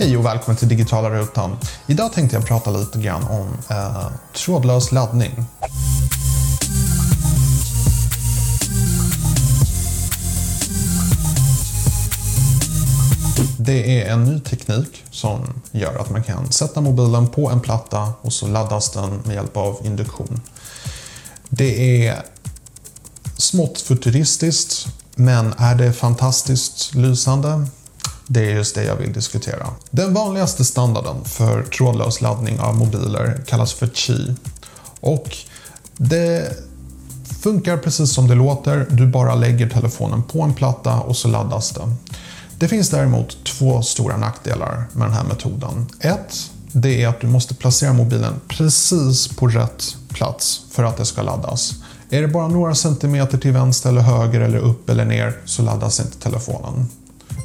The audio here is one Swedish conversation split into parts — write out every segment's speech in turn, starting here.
Hej och välkommen till Digitala Rutan. Idag tänkte jag prata lite grann om eh, trådlös laddning. Det är en ny teknik som gör att man kan sätta mobilen på en platta och så laddas den med hjälp av induktion. Det är smått futuristiskt, men är det fantastiskt lysande? Det är just det jag vill diskutera. Den vanligaste standarden för trådlös laddning av mobiler kallas för Qi. Och det funkar precis som det låter. Du bara lägger telefonen på en platta och så laddas den. Det finns däremot två stora nackdelar med den här metoden. Ett, det är att du måste placera mobilen precis på rätt plats för att det ska laddas. Är det bara några centimeter till vänster eller höger eller upp eller ner så laddas inte telefonen.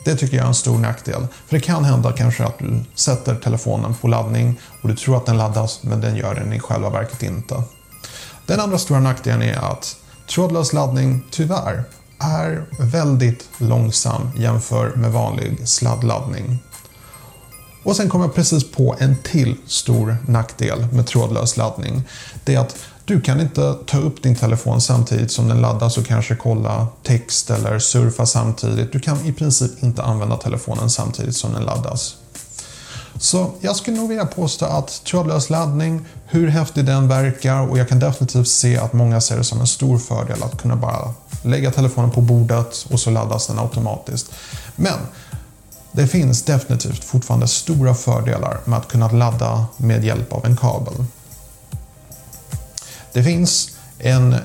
Det tycker jag är en stor nackdel. För det kan hända kanske att du sätter telefonen på laddning och du tror att den laddas men den gör den i själva verket inte. Den andra stora nackdelen är att trådlös laddning tyvärr är väldigt långsam jämfört med vanlig sladdladdning. Och sen kom jag precis på en till stor nackdel med trådlös laddning. Det är att du kan inte ta upp din telefon samtidigt som den laddas och kanske kolla text eller surfa samtidigt. Du kan i princip inte använda telefonen samtidigt som den laddas. Så jag skulle nog vilja påstå att trådlös laddning, hur häftig den verkar och jag kan definitivt se att många ser det som en stor fördel att kunna bara lägga telefonen på bordet och så laddas den automatiskt. Men det finns definitivt fortfarande stora fördelar med att kunna ladda med hjälp av en kabel. Det finns en eh,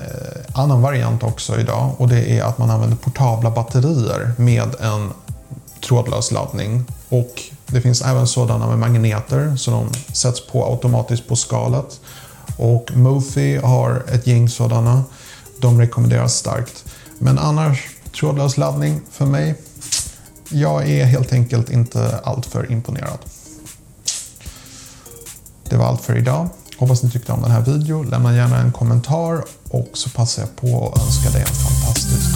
annan variant också idag och det är att man använder portabla batterier med en trådlös laddning. Och det finns även sådana med magneter så de sätts på automatiskt på skalet. Och Mofi har ett gäng sådana. De rekommenderas starkt. Men annars, trådlös laddning för mig, jag är helt enkelt inte alltför imponerad. Det var allt för idag. Hoppas ni tyckte om den här videon. Lämna gärna en kommentar och så passar jag på att önska dig en fantastisk